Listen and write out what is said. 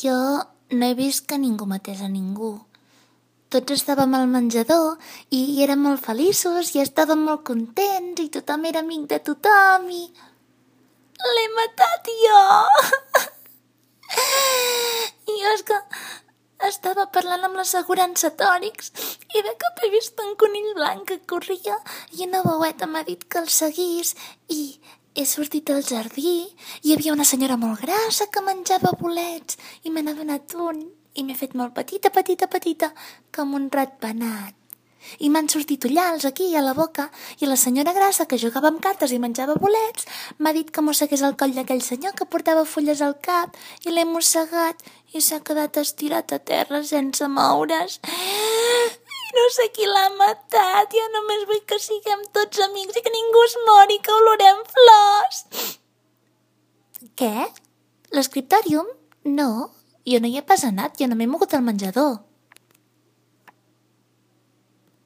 Jo no he vist que ningú matés a ningú. Tots estàvem al menjador i érem molt feliços i estàvem molt contents i tothom era amic de tothom i... L'he matat jo! Jo és que estava parlant amb l'assegurança Tòrix i de cop he vist un conill blanc que corria i una baueta m'ha dit que el seguís i he sortit al jardí i hi havia una senyora molt grassa que menjava bolets i me n'ha donat un i m'he fet molt petita, petita, petita, com un ratpenat. I m'han sortit ullals aquí a la boca i la senyora grassa que jugava amb cartes i menjava bolets m'ha dit que mossegués el coll d'aquell senyor que portava fulles al cap i l'he mossegat i s'ha quedat estirat a terra sense moure's. Sé qui l'ha matat, ja només vull que siguem tots amics i que ningú es mori, que olorem flors. Què? L'escriptòrium? No, jo no hi he pas anat, jo no m'he mogut al menjador.